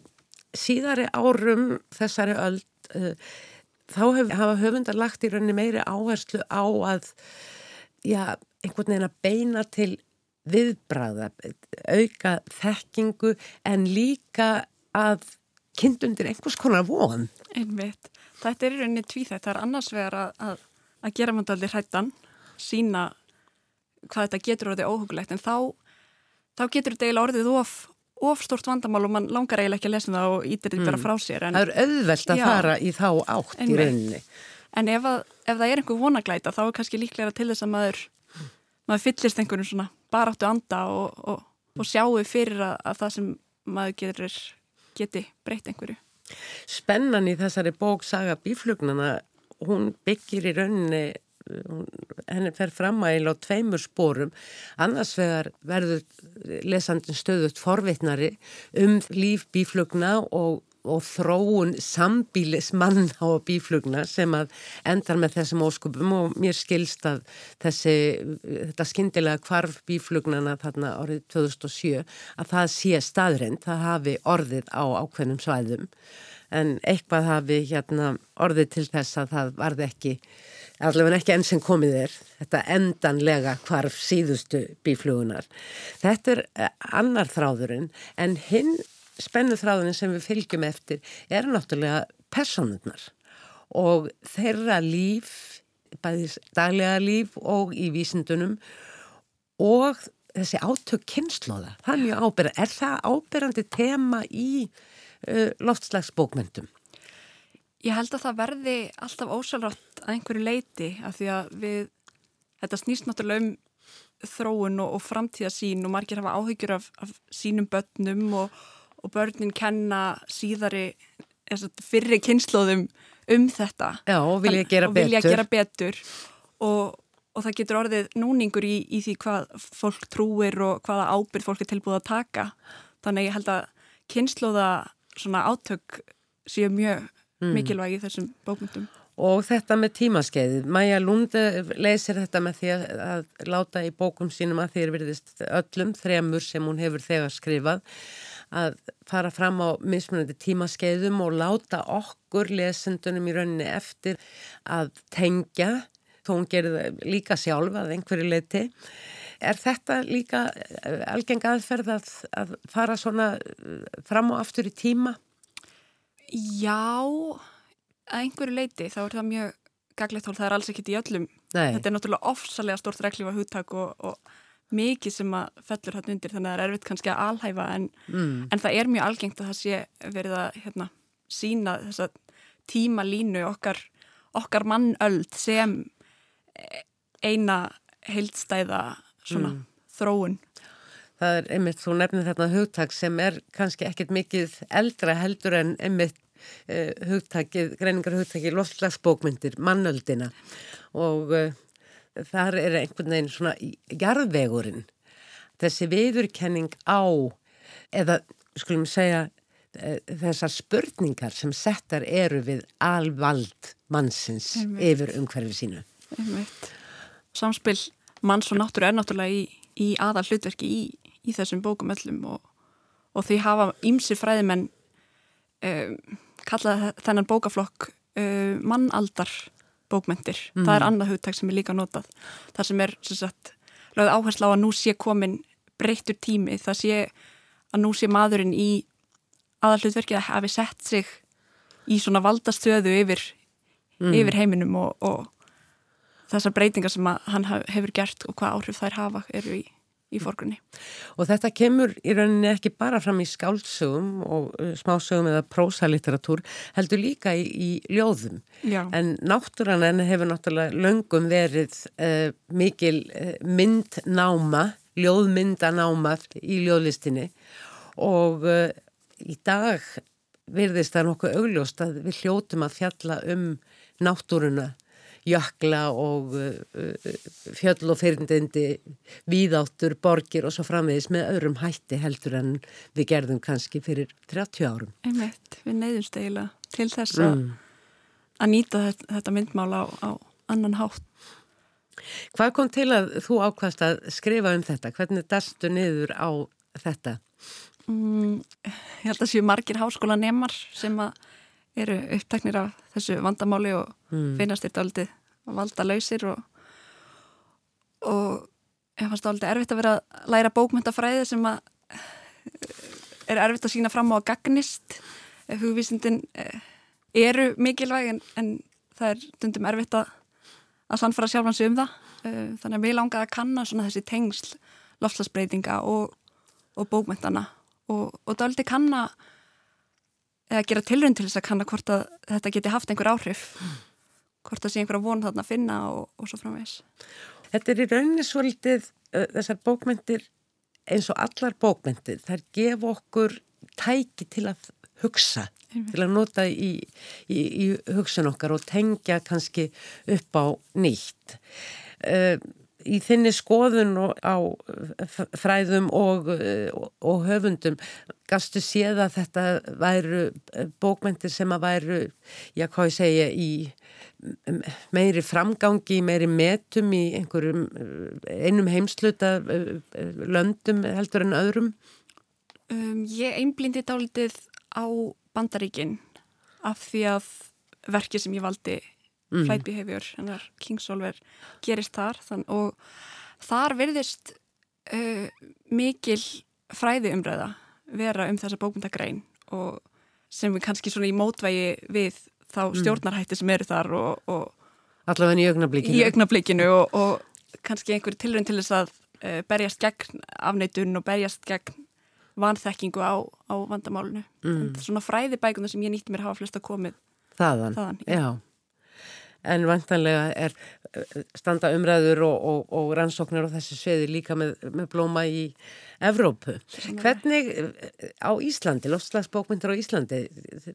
síðari árum þessari öll uh, þá hef, hafa höfundar lagt í rauninni meiri áherslu á að já, einhvern veginn að beina til viðbræða, auka þekkingu en líka að kind undir einhvers konar von. Einmitt. Þetta er í rauninni tvíþætt. Það er annars vegar að, að, að gera mandaldi hrættan, sína hvað þetta getur orðið óhugulegt en þá, þá getur þetta eiginlega orðið of, of stort vandamál og mann langar eiginlega ekki að lesa það og ítir þetta mm. bara frá sér. En, það er auðvelt að já, fara í þá átt einmitt. í rauninni. En ef, að, ef það er einhver vonaglæta þá er kannski líklega til þess að maður, maður fyllist einhvern svona baráttu anda og, og, og sjáu fyrir að, að það sem maður getur, geti breytt einhverju. Spennan í þessari bók Saga bíflugnana, hún byggir í rauninni, henni fer fram að eila á tveimur spórum, annars vegar verður lesandin stöðut forvitnari um líf bíflugna og og þróun sambílis mann á bíflugna sem að endar með þessum óskupum og mér skilst að þessi, þetta skindilega kvarf bíflugnana þarna árið 2007 að það sé staðrind, það hafi orðið á ákveðnum svæðum en eitthvað hafi hérna orðið til þess að það varði ekki allavega ekki enn sem komið er þetta endanlega kvarf síðustu bíflugunar. Þetta er eh, annar þráðurinn en hinn spennuþráðin sem við fylgjum eftir er náttúrulega personurnar og þeirra líf, bæðis daglega líf og í vísindunum og þessi átök kynnslóða, það er mjög ábyrgand. Er það ábyrgandi tema í uh, loftslagsbókmyndum? Ég held að það verði alltaf ósalrátt að einhverju leiti af því að við, þetta snýst náttúrulega um þróun og, og framtíðasín og margir hafa áhyggjur af, af sínum börnum og og börnin kenna síðari fyrri kynnslóðum um þetta. Já, og vilja gera og betur, vilja gera betur. Og, og það getur orðið núningur í, í því hvað fólk trúir og hvaða ábyrð fólk er tilbúið að taka. Þannig ég held að kynnslóða svona átök séu mjög mm. mikilvægi í þessum bókmyndum Og þetta með tímaskeiðið, Maja Lunde leysir þetta með því að, að láta í bókum sínum að því er verðist öllum þremur sem hún hefur þegar skrifað að fara fram á mismunandi tímaskeiðum og láta okkur lesendunum í rauninni eftir að tengja, þó hún gerir það líka sjálf að einhverju leiti. Er þetta líka eh, algeng aðferð að, að fara svona eh, fram og aftur í tíma? Já, að einhverju leiti þá er það mjög gaglegt hól, það er alls ekkit í öllum. Nei. Þetta er náttúrulega ofsalega stort reglífa húttak og, og mikið sem að fellur hann undir þannig að það er erfitt kannski að alhæfa en, mm. en það er mjög algengt að það sé verið að hérna, sína þessa tíma línu okkar, okkar mannöld sem eina heildstæða svona mm. þróun. Það er einmitt, þú nefnir þarna hugtak sem er kannski ekkit mikið eldra heldur en einmitt uh, hugtakið, greiningar hugtakið loftslagsbókmyndir, mannöldina og uh, þar er einhvern veginn svona jarðvegurinn þessi viðurkenning á eða skulum segja e, þessar spurningar sem settar eru við alvald mannsins Einmitt. yfir umhverfið sínu Einmitt. Samspil manns og náttúru er náttúrulega í, í aðal hlutverki í, í þessum bókum öllum og, og því hafa ímsi fræðimenn um, kallað þennan bókaflokk um, mannaldar bókmentir. Mm. Það er annað hugtak sem er líka notað. Það sem er sagt, lögð áherslu á að nú sé komin breyttur tími. Það sé að nú sé maðurinn í aðalhlutverkið að hafi sett sig í svona valdastöðu yfir, mm. yfir heiminum og, og þessar breytingar sem hann hefur gert og hvað áhrif þær hafa eru í í forgrunni. Og þetta kemur í rauninni ekki bara fram í skálsögum og uh, smásögum eða prósalitteratúr, heldur líka í, í ljóðum. Já. En náttúrann en hefur náttúrulega löngum verið uh, mikil uh, myndnáma, ljóðmyndanáma í ljóðlistinni og uh, í dag virðist það nokkuð augljóst að við hljótum að fjalla um náttúruna jökla og uh, uh, fjöll og fyrndindi víðáttur, borgir og svo framvegis með öðrum hætti heldur en við gerðum kannski fyrir 30 árum. Einmitt, við neyðumst eiginlega til þess mm. að nýta þetta, þetta myndmál á, á annan hátt. Hvað kom til að þú ákvæmst að skrifa um þetta? Hvernig dastu niður á þetta? Mm, ég held að séu margir háskóla nemar sem að eru uppteknir af þessu vandamáli og mm. finnast þetta aldrei valda lausir og, og ég fannst aldrei erfitt að vera að læra bókmyndafræði sem að er erfitt að sína fram á að gagnist hugvísindin uh, eru mikilvæg en, en það er dundum erfitt að, að sannfara sjálfansi um það þannig að við langaði að kanna svona þessi tengsl lofslagsbreytinga og, og bókmyndana og, og daldi kanna eða gera tilrönd til þess að kanna hvort að þetta geti haft einhver áhrif. Hvort það sé einhverja von þarna að finna og, og svo framvegs Þetta er í rauninni svolítið þessar bókmyndir eins og allar bókmyndir þær gef okkur tæki til að hugsa til að nota í, í, í hugsun okkar og tengja kannski upp á nýtt. Í þinni skoðun á fræðum og, og höfundum gafstu séð að þetta væru bókmyndir sem að væru, já hvað ég segja, í meiri framgangi, meiri metum í einhverjum einum heimsluta löndum heldur en öðrum? Um, ég einblindi dálitið á bandaríkin af því að verki sem ég valdi mm. Flight Behavior, hennar Kingsolver gerist þar þann, og þar verðist uh, mikil fræði umræða vera um þessa bókmyndagrein og sem við kannski svona í mótvægi við þá mm. stjórnarhætti sem eru þar og, og allavega í augnablikinu, í augnablikinu og, og kannski einhverju tilrönd til þess að uh, berjast gegn afneitun og berjast gegn vanþekkingu á, á vandamálunu. Mm. Svona fræðibækuna sem ég nýtti mér hafa flesta komið þaðan. þaðan já. já. En vantanlega er eh, standa umræður og, og, og rannsóknir á þessu sviði líka með, með blóma í Evrópu. Hvernig eh, á Íslandi, lofslagsbókmyndir á Íslandi,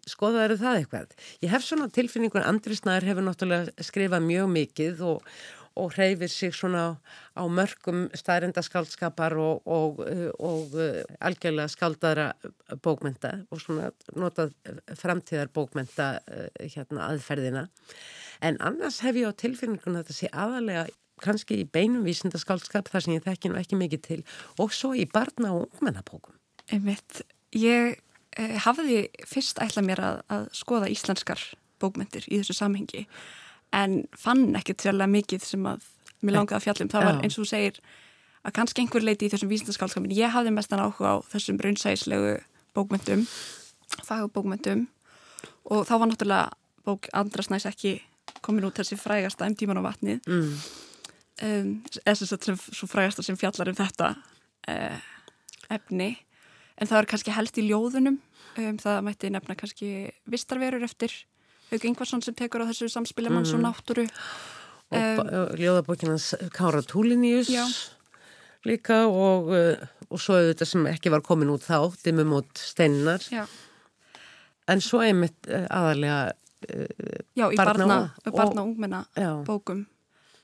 skoðaður það eitthvað? Ég hef svona tilfinningun, Andri Snær hefur náttúrulega skrifað mjög mikið og og hreyfir sig svona á mörgum staðrendaskaldskapar og, og, og algjörlega skaldara bókmynda og svona notað framtíðar bókmynda hérna aðferðina. En annars hef ég á tilfinninguna að þetta sé aðalega kannski í beinum vísindaskaldskap þar sem ég þekki nú ekki mikið til og svo í barna og ungmennabókum. Einmitt, ég eh, hafði fyrst ætlað mér að, að skoða íslenskar bókmyndir í þessu samhengi en fann ekkert sérlega mikið sem að mér langaði að fjallum. Það var eins og segir að kannski einhver leiti í þessum vísindaskálskapin. Ég hafði mestan áhuga á þessum raunsæslegu bókmyndum, fagubókmyndum og þá var náttúrulega bók Andras næst ekki komin út þessi frægasta um tíman á vatnið mm. um, eða svo frægasta sem fjallar um þetta uh, efni en það er kannski helst í ljóðunum um, það mætti nefna kannski vistarverur eftir Haug Ingvarsson sem tekur á þessu samspilimanns mm. og náttúru og um, ljóðabókinans Kára Túliníus líka og, uh, og svo auðvitað sem ekki var komin út þá Dimmum út steinar Já. en svo einmitt uh, aðalega Já, í barna, barna og ungmenna bókum.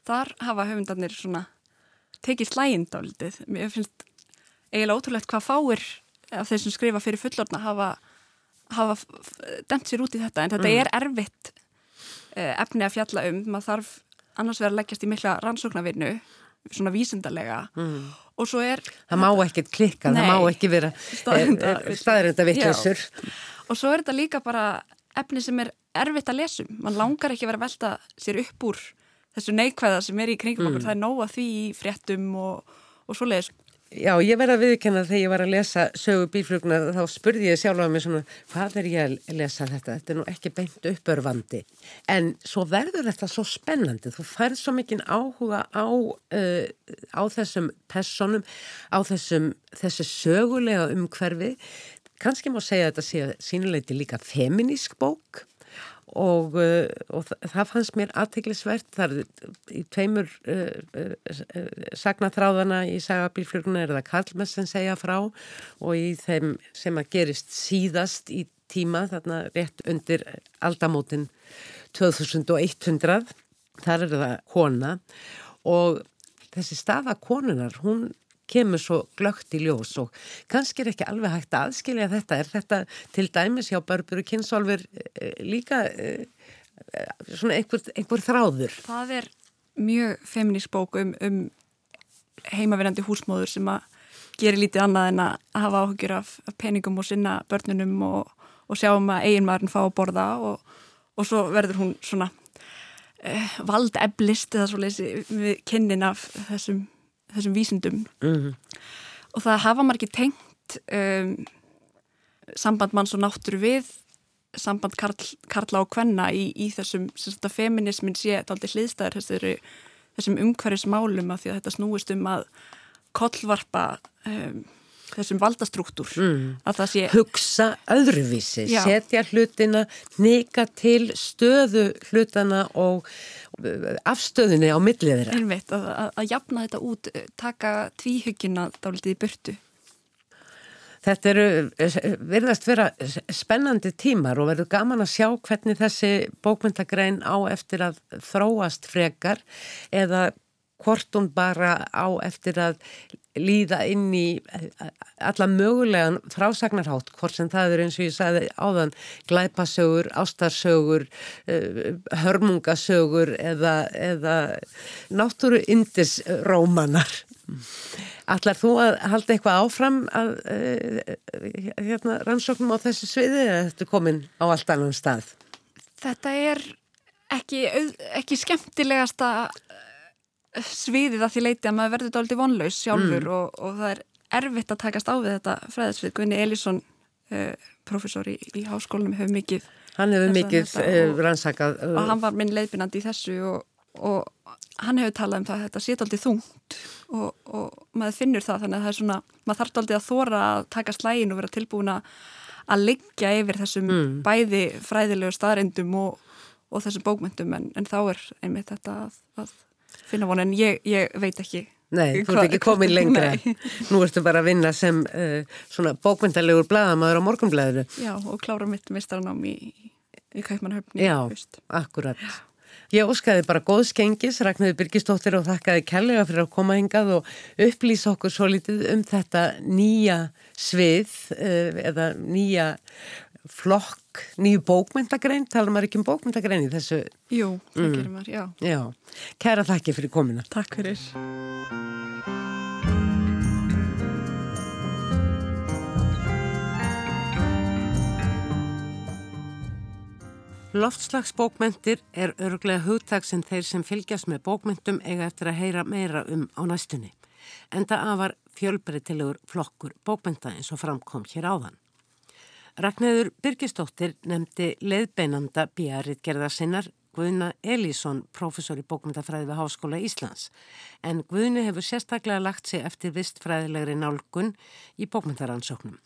Þar hafa höfundarnir svona tekið slægind á litið mér finnst eiginlega ótrúlegt hvað fáir af þeir sem skrifa fyrir fullorna hafa hafa demt sér út í þetta. En þetta mm. er erfitt uh, efni að fjalla um, maður þarf annars verið að leggjast í mikla rannsóknarvinnu svona vísindarlega mm. og svo er það má ekki klikka, nei, það má ekki vera staðrönda vittlisur og svo er þetta líka bara efni sem er erfitt að lesum mann langar ekki að vera að velta sér upp úr þessu neikvæða sem er í kringum okkur mm. það er nóga því í fréttum og, og svo leiðis Já, ég verði að viðkenna þegar ég var að lesa sögu bílflugna þá spurði ég sjálf á mig svona hvað er ég að lesa þetta? Þetta er nú ekki beint uppörfandi. En svo verður þetta svo spennandi. Þú færð svo mikinn áhuga á, uh, á þessum personum, á þessum, þessu sögulega umhverfi. Kanski má segja að þetta sé sínuleiti líka feminísk bók og, uh, og það fannst mér aðteglisvert þar í tveimur uh, uh, sagnaþráðana í sagabílfluguna er það Karlmess sem segja frá og í þeim sem að gerist síðast í tíma þarna rétt undir aldamótin 2100 þar er það kona. Og þessi staða konunar hún kemur svo glögt í ljós og kannski er ekki alveg hægt að aðskilja þetta. Er þetta til dæmis hjá Barburu Kinsólfur eh, líka eh, svona einhver, einhver þráður? Það er mjög feminist bók um, um heimaverandi húsmóður sem að gera lítið annað en að hafa áhugjur af, peningum og sinna börnunum og, og sjá um að eiginmaðurinn fá að borða og, og svo verður hún svona eh, vald eblist eða svo leysi við kynnin af þessum þessum vísindum mm -hmm. og það hafa margir tengt um, samband manns og náttúru við samband karl, karla og kvenna í, í þessum að feminismin sé aldrei hliðstæður þessari, þessum umhverfismálum af því að þetta snúist um að kollvarpa um, þessum valdastruktúr mm. sé hugsa öðruvísi, Já. setja hlutina neka til stöðu hlutana og uh, afstöðunni á millið þeirra Einmitt, að, að, að jafna þetta út, taka tvíhyggina dálítið í burtu Þetta eru, verðast vera spennandi tímar og verður gaman að sjá hvernig þessi bókmyndagrein á eftir að þróast frekar eða hvort hún bara á eftir að líða inn í alla mögulegan frásagnarhátt hvort sem það er eins og ég sagði áðan glæpasögur, ástarsögur eh, hörmungasögur eða, eða náttúru indisrómanar Allar þú að halda eitthvað áfram að uh, hérna, rannsóknum á þessu sviði eða þetta er komin á allt annan stað? Þetta er ekki, ekki skemmtilegasta sviðið að því leiti að maður verður dálítið vonlaus sjálfur mm. og, og það er erfitt að takast á við þetta fræðisvið. Gunni Elísson, uh, professor í, í háskólanum, hefur mikið Hann hefur mikið uh, rannsakað uh, og hann var minn leiðbyrnandi í þessu og, og hann hefur talað um það að þetta sé dálítið þungt og, og maður finnur það þannig að það er svona, maður þarf dálítið að þóra að taka slægin og vera tilbúin að liggja yfir þessum mm. bæði fræðilegu staðrindum og þessum bókmyndum en, en þá er einmitt þetta að, að finna von en ég, ég veit ekki Nei, þú ert ekki komin lengra. Nú ertu bara að vinna sem uh, svona bókmyndalegur bladamæður á morgunblæðinu Já, og klára mitt mistaranám í, í Kaupmannhöfni Já, fyrst. akkurat. Ég óskaði bara góð skengis, Ragnarður Birgistóttir og þakkaði kellega fyrir að koma hingað og upplýsa okkur svo litið um þetta nýja svið uh, eða nýja flokk, nýju bókmyndagrein talar maður ekki um bókmyndagrein í þessu Jú, það mm. gerir maður, já. já Kæra þakki fyrir komina Takk fyrir Loftslagsbókmyndir er örglega hugtak sem þeir sem fylgjast með bókmyndum eiga eftir að heyra meira um á næstunni. Enda afar fjölbreytilegur flokkur bókmynda eins og framkom hér áðan. Ragnæður Birgistóttir nefndi leiðbeinanda bíarrið gerða sinnar Guðna Elísson, professor í bókmyndafræði við Háskóla Íslands. En Guðni hefur sérstaklega lagt sig eftir vistfræðilegri nálgun í bókmyndaransóknum.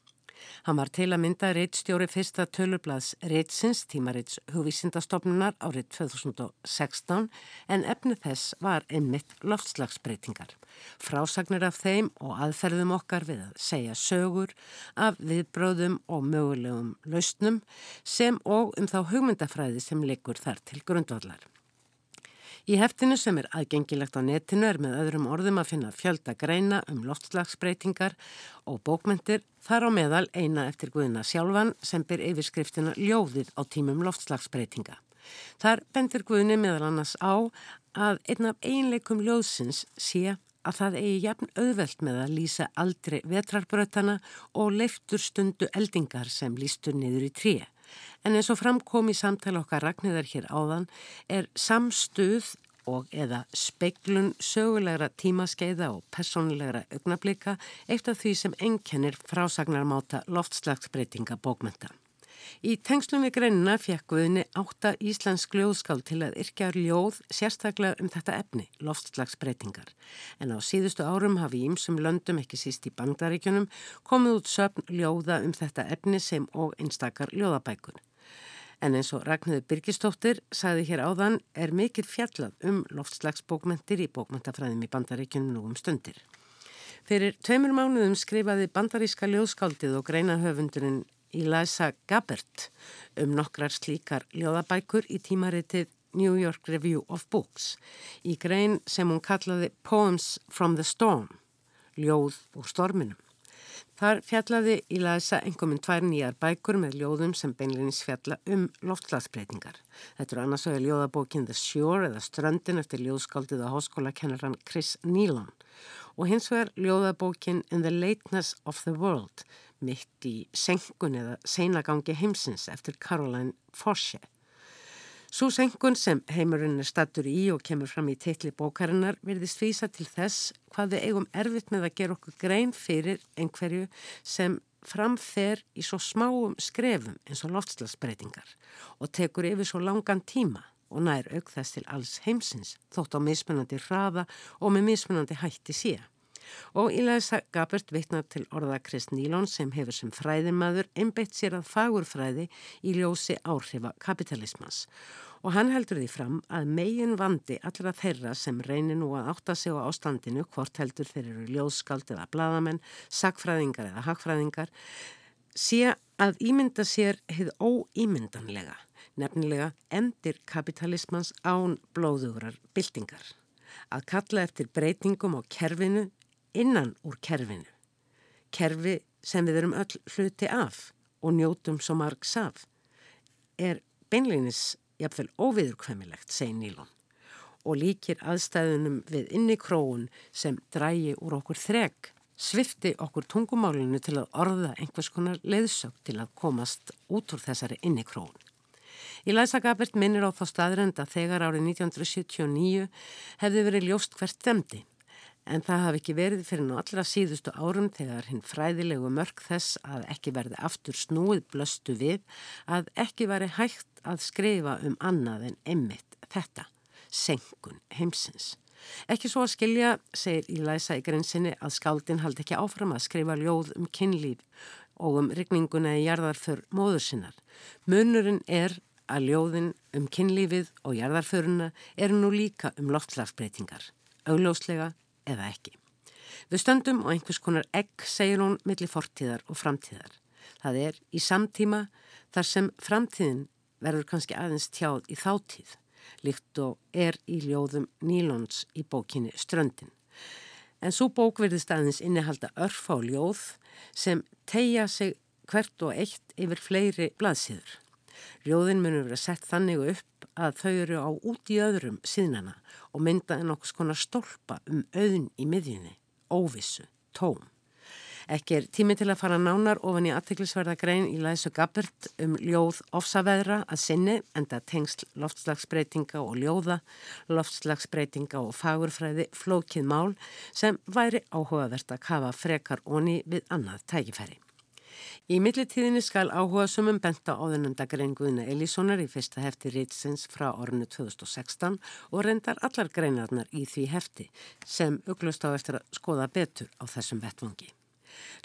Hann var til að mynda reittstjóri fyrsta tölublaðs reittsins tímareits hugvísindastofnunar árið 2016 en efni þess var einmitt loftslagsbreytingar. Frásagnir af þeim og aðferðum okkar við að segja sögur af viðbróðum og mögulegum lausnum sem og um þá hugmyndafræði sem liggur þar til grundvallar. Í heftinu sem er aðgengilegt á netinu er með öðrum orðum að finna fjölda greina um loftslagsbreytingar og bókmyndir þar á meðal eina eftir Guðina sjálfan sem byr yfirskriftina ljóðið á tímum loftslagsbreytinga. Þar bendir Guðni meðal annars á að einn af einleikum ljóðsins sé að það eigi jafn auðvelt með að lýsa aldrei vetrarbrötana og leiftur stundu eldingar sem lístur niður í tríu. En eins og framkom í samtala okkar Ragnhildar hér áðan er samstuð og eða speiklun sögulegra tímaskeiða og personlegra augnablika eitt af því sem ennkennir frásagnarmáta loftslagsbreytinga bókmynda. Í tengslum við greinina fekk Guðni átta íslensk ljóðskál til að yrkja ljóð sérstaklega um þetta efni, loftslagsbreytingar. En á síðustu árum hafi ímsum löndum, ekki síst í bandaríkjunum, komið út söpn ljóða um þetta efni sem og einstakar ljóðabækun. En eins og Ragnhildur Birgistóttir sagði hér áðan er mikill fjallað um loftslagsbókmentir í bókmentafræðum í bandaríkjunum nú um stundir. Fyrir tveimur mánuðum skrifaði bandaríska ljóðskáldið og greinahöfundurinn Eliza Gabbert um nokkrar slíkar ljóðabækur í tímaritið New York Review of Books í grein sem hún kallaði Poems from the Storm, ljóð úr storminum. Þar fjallaði Eliza engum um tvær nýjar bækur með ljóðum sem beinleginis fjalla um loftslagsbreytingar. Þetta eru annars vegar ljóðabókin The Shore eða Ströndin eftir ljóðskaldið á háskólakennaran Chris Nealon og hins vegar ljóðabókin In the Lateness of the World mitt í senkun eða seinagangi heimsins eftir Caroline Forse. Svo senkun sem heimurinn er stattur í og kemur fram í teitli bókarinnar verðist vísa til þess hvað við eigum erfitt með að gera okkur grein fyrir einhverju sem framfer í svo smáum skrefum eins og loftslagsbreytingar og tekur yfir svo langan tíma og nær auk þess til alls heimsins þótt á mismunandi hraða og með mismunandi hætti sé. Og Ílæsa Gabert veitnar til orða Krist Nílón sem hefur sem fræðimaður einbeitt sér að fagurfræði í ljósi áhrifa kapitalismans. Og hann heldur því fram að megin vandi allra þeirra sem reynir nú að átta sig á ástandinu, hvort heldur þeir eru ljóskald eða bladamenn, sakfræðingar eða hagfræðingar, sé að ímynda sér hefð óímyndanlega, nefnilega endir kapitalismans án blóðugurar byltingar. Að kalla eftir breytingum á kerfinu innan úr kerfinu. Kerfi sem við erum öll hluti af og njótum svo margs af er beinleinis jafnvel óviðurkvæmilegt, segi Nílon og líkir aðstæðunum við inni króun sem drægi úr okkur þreg, svifti okkur tungumálinu til að orða einhvers konar leiðsög til að komast út úr þessari inni króun. Í Læsa Gabert minnir á þá staðrenda þegar árið 1979 hefði verið ljóst hvert stemdi en það hafi ekki verið fyrir nú allra síðustu árum þegar hinn fræðilegu mörg þess að ekki verði aftur snúið blöstu við að ekki veri hægt að skrifa um annað en emmitt þetta, senkun heimsins. Ekki svo að skilja, segir Ílæsa í grensinni, að skáldin haldi ekki áfram að skrifa ljóð um kynlíf og um rygninguna í jarðarför móður sinnar. Munurinn er að ljóðin um kynlífið og jarðarföruna eru nú líka um loftslagsbreytingar. Augljóslega eða ekki. Við stöndum á einhvers konar egg, segir hún, millir fortíðar og framtíðar. Það er í samtíma þar sem framtíðin verður kannski aðeins tjáð í þáttíð, líkt og er í ljóðum Nílons í bókinni Ströndin. En svo bók verðist aðeins innihalda örf á ljóð sem tegja sig hvert og eitt yfir fleiri blaðsíður. Ljóðin munur verið sett þannig upp að þau eru á út í öðrum síðnana og myndaði nokkus konar stólpa um auðn í miðjunni, óvissu, tóm. Ekki er tími til að fara nánar ofan í aðteklisverða grein í Læsu Gabbert um ljóð ofsaveðra að sinni enda tengsl loftslagsbreytinga og ljóða, loftslagsbreytinga og fagurfræði flókið mál sem væri áhugavert að kafa frekar onni við annað tækifæri. Í millitíðinni skal áhuga sumum benta áðunanda grein Guðna Elíssonar í fyrsta hefti Rítsins frá ornu 2016 og reyndar allar greinarnar í því hefti sem uglust á eftir að skoða betur á þessum vettvangi.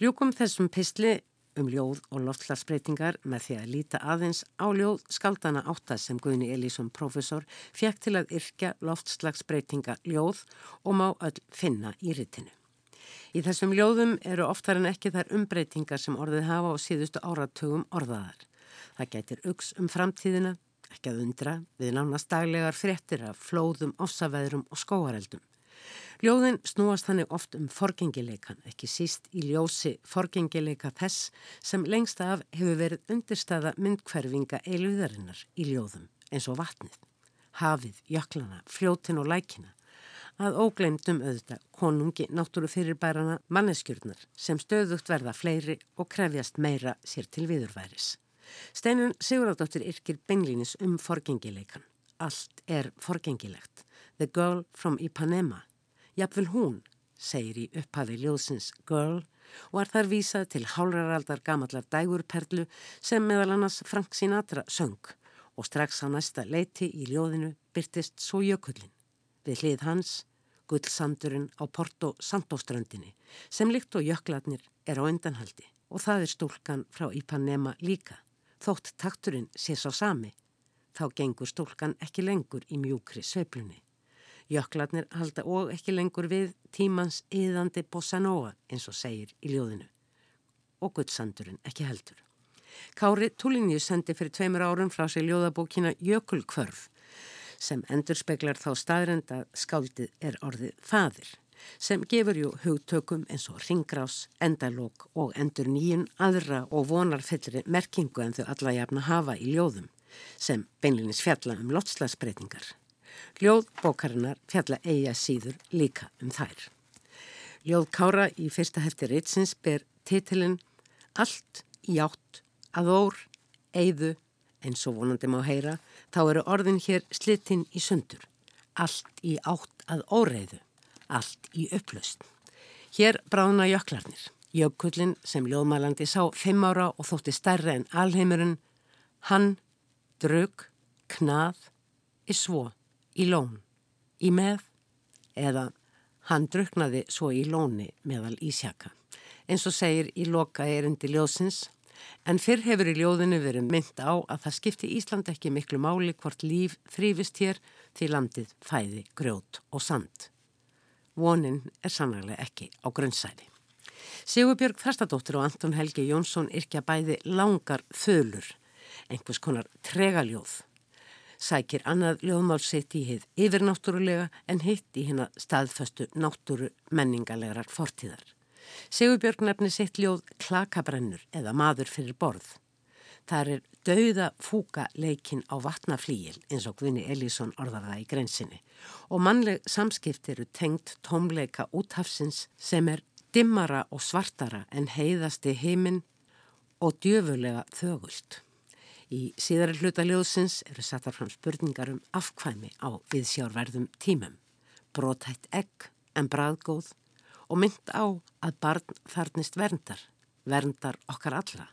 Ljúkum þessum pistli um ljóð og loftlarsbreytingar með því að líta aðeins á ljóð skaldana átta sem Guðni Elísson profesor fjekk til að yrkja loftslagsbreytinga ljóð og má öll finna í ritinu. Í þessum ljóðum eru oftar en ekki þær umbreytingar sem orðið hafa á síðustu áratugum orðaðar. Það getur uks um framtíðina, ekki að undra, við nánast daglegar fréttir af flóðum, ofsaveðrum og skóareldum. Ljóðin snúast þannig oft um forgengileikan, ekki síst í ljósi forgengileika þess sem lengst af hefur verið undirstaða myndkverfinga eiluðarinnar í ljóðum eins og vatnið, hafið, jöklana, fljótin og lækina að óglemdum auðvitað konungi náttúru fyrirbærana manneskjurnar sem stöðugt verða fleiri og krefjast meira sér til viðurværis. Steinun Sigurðardóttir yrkir beinlínis um forgengileikan. Allt er forgengilegt. The girl from Ipanema. Jafnvel hún, segir í upphafi ljóðsins girl og er þar vísað til hálraraldar gamallar dægurperlu sem meðal annars Frank Sinatra söng og strax á næsta leiti í ljóðinu byrtist svo jökullin. Við hlið hans gullsandurinn á Porto Santoströndinni sem líkt og jöklarnir er á undanhaldi og það er stúlkan frá Ipanema líka. Þótt takturinn sé svo sami, þá gengur stúlkan ekki lengur í mjúkri sveiplunni. Jöklarnir halda og ekki lengur við tímans yðandi bossa nóa eins og segir í ljóðinu. Og gullsandurinn ekki heldur. Kári Túlinjus sendi fyrir tveimur árum frá sig ljóðabókina Jökulkvörf sem endur speklar þá staðrend að skáldið er orðið fadir sem gefur jú hugtökum eins og ringrás, endalók og endur nýjun aðra og vonarfellri merkingu en þau alla jafna hafa í ljóðum sem beinlinis fjalla um lotslasbreytingar. Ljóð bókarinnar fjalla eiga síður líka um þær. Ljóð Kára í fyrsta hefti Ritsins ber titilinn Allt í átt að ór, eiðu, eins og vonandi má heyra, þá eru orðin hér slitinn í sundur. Allt í átt að óreiðu, allt í upplöst. Hér bráðna jöklarnir, Jökullin sem ljóðmælandi sá fimm ára og þótti stærra en alheimurinn, hann, drög, knað, í svo, í lón, í með, eða hann druknaði svo í lóni meðal ísjaka. Eins og segir í loka erindi ljóðsins, en fyrr hefur í ljóðinu verið mynd á að það skipti Ísland ekki miklu máli hvort líf þrýfist hér því landið fæði, grjót og sand. Vonin er sannarlega ekki á grunnsæði. Sigurbjörg Þrastadóttir og Anton Helgi Jónsson yrkja bæði langar þölur, einhvers konar tregaljóð. Sækir annað ljóðmál sitt í hið yfirnáttúrulega en hitt í hérna staðföstu náttúru menningalegrar fortíðar. Sigurbjörg nefni sitt ljóð klakabrennur eða maður fyrir borð. Það er dauða fúka leikin á vatnaflíil eins og Gvinni Elísson orðar það í grensinni og mannleg samskipt eru tengt tómleika úthafsins sem er dimmara og svartara en heiðasti heiminn og djöfulega þögult. Í síðari hluta ljóðsins eru settar fram spurningar um afkvæmi á viðsjárverðum tímum, brotætt egg en bræðgóð og mynd á að barn þarnist verndar, verndar okkar allra.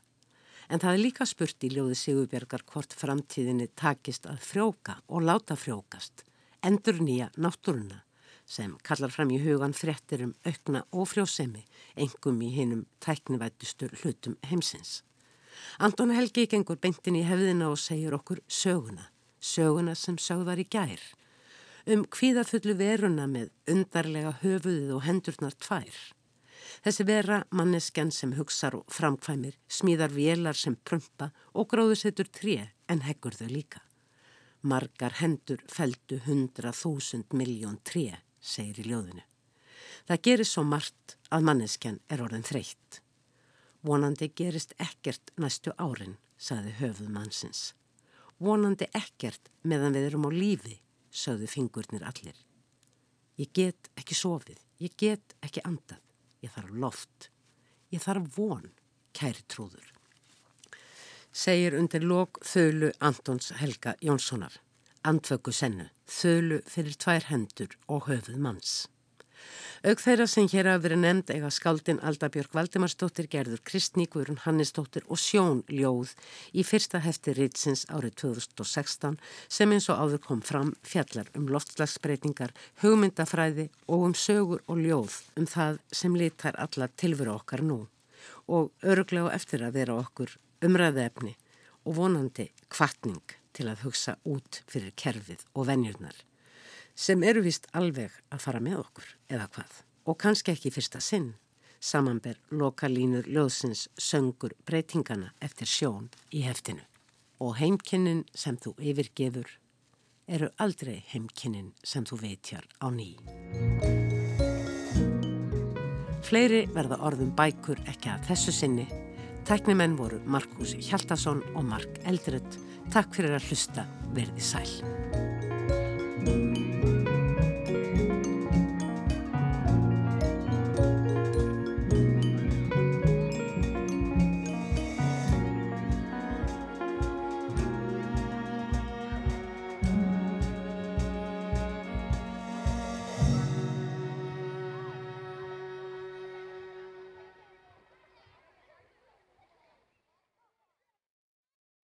En það er líka spurt í ljóði Sigurbjörgar hvort framtíðinni takist að frjóka og láta frjókast, endur nýja náttúruna sem kallar fram í hugan fréttir um aukna og frjósemi, engum í hinnum tæknivættustur hlutum heimsins. Anton Helgi gengur beintin í hefðina og segir okkur söguna, söguna sem sögðar í gær, um hvíðafullu veruna með undarlega höfuðið og hendurnar tvær. Þessi vera manneskjan sem hugsar og framkvæmir, smíðar vélar sem prumpa og gróðusettur tré en heggur þau líka. Margar hendur feldu hundra þúsund miljón tré segir í ljóðinu. Það gerist svo margt að manneskjan er orðin þreytt. Vonandi gerist ekkert næstu árin, saði höfuð mannsins. Vonandi ekkert meðan við erum á lífi, sögðu fingurnir allir. Ég get ekki sofið, ég get ekki andað, ég þarf loft, ég þarf von, kæri trúður. Segir undir lok þölu Antons Helga Jónssonar andvöku sennu, þölu fyrir tvær hendur og höfuð manns. Aug þeirra sem hér hafa verið nefnd eiga skaldin Aldabjörg Valdimarsdóttir, Gerður Kristní, Guðrun Hannesdóttir og Sjón Ljóð í fyrsta hefti Rítsins árið 2016 sem eins og áður kom fram fjallar um loftslagsbreytingar, hugmyndafræði og um sögur og ljóð um það sem litar alla tilveru okkar nú. Og öruglega eftir að vera okkur umræðefni og vonandi kvartning til að hugsa út fyrir kerfið og venjurnar sem eru vist alveg að fara með okkur eða hvað og kannski ekki fyrsta sinn samanber lokalínur ljóðsins söngur breytingana eftir sjón í heftinu og heimkinnin sem þú yfirgefur eru aldrei heimkinnin sem þú veitjar á ný. Fleiri verða orðum bækur ekki að þessu sinni Tæknimenn voru Markus Hjaldarsson og Mark Eldredd. Takk fyrir að hlusta, verði sæl.